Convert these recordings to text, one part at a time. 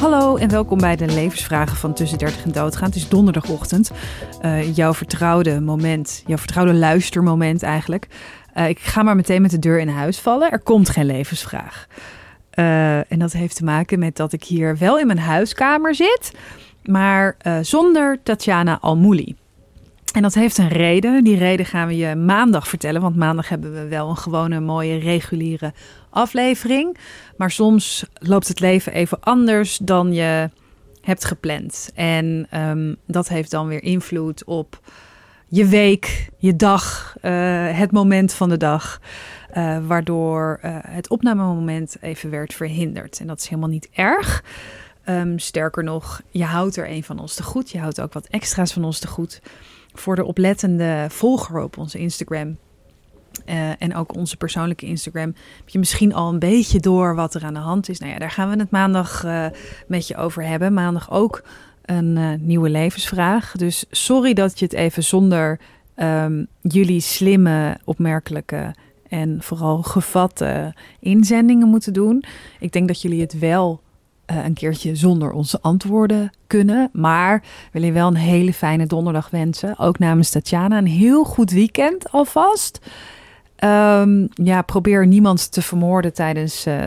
Hallo en welkom bij de levensvragen van Tussen 30 en Doodgaan. Het is donderdagochtend. Uh, jouw vertrouwde moment, jouw vertrouwde luistermoment eigenlijk. Uh, ik ga maar meteen met de deur in huis vallen. Er komt geen levensvraag. Uh, en dat heeft te maken met dat ik hier wel in mijn huiskamer zit, maar zonder Tatjana Almouli. En dat heeft een reden. Die reden gaan we je maandag vertellen. Want maandag hebben we wel een gewone, mooie, reguliere aflevering. Maar soms loopt het leven even anders dan je hebt gepland. En um, dat heeft dan weer invloed op je week, je dag, uh, het moment van de dag. Uh, waardoor uh, het opnamemoment even werd verhinderd. En dat is helemaal niet erg. Um, sterker nog, je houdt er een van ons te goed. Je houdt ook wat extra's van ons te goed voor de oplettende volger op onze Instagram. Uh, en ook onze persoonlijke Instagram. Heb je misschien al een beetje door wat er aan de hand is? Nou ja, daar gaan we het maandag uh, met je over hebben. Maandag ook een uh, nieuwe levensvraag. Dus sorry dat je het even zonder um, jullie slimme, opmerkelijke en vooral gevatte inzendingen moeten doen. Ik denk dat jullie het wel uh, een keertje zonder onze antwoorden kunnen. Maar wil je wel een hele fijne donderdag wensen. Ook namens Tatjana. Een heel goed weekend alvast. Um, ja, probeer niemand te vermoorden tijdens uh,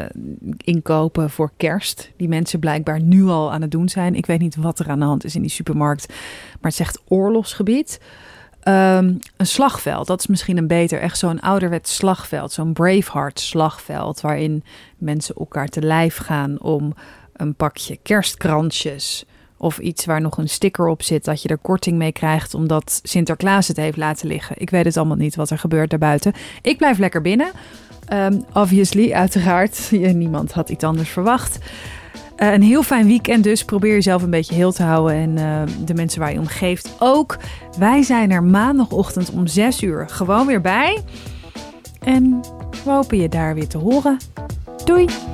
inkopen voor kerst. Die mensen blijkbaar nu al aan het doen zijn. Ik weet niet wat er aan de hand is in die supermarkt. Maar het zegt oorlogsgebied. Um, een slagveld, dat is misschien een beter, echt zo'n ouderwets slagveld, zo'n Braveheart slagveld, waarin mensen elkaar te lijf gaan om een pakje kerstkrantjes of iets waar nog een sticker op zit dat je er korting mee krijgt omdat Sinterklaas het heeft laten liggen. Ik weet het allemaal niet wat er gebeurt daarbuiten. Ik blijf lekker binnen. Um, obviously, uiteraard. Niemand had iets anders verwacht. Uh, een heel fijn weekend dus. Probeer jezelf een beetje heel te houden en uh, de mensen waar je om geeft ook. Wij zijn er maandagochtend om 6 uur gewoon weer bij. En we hopen je daar weer te horen. Doei!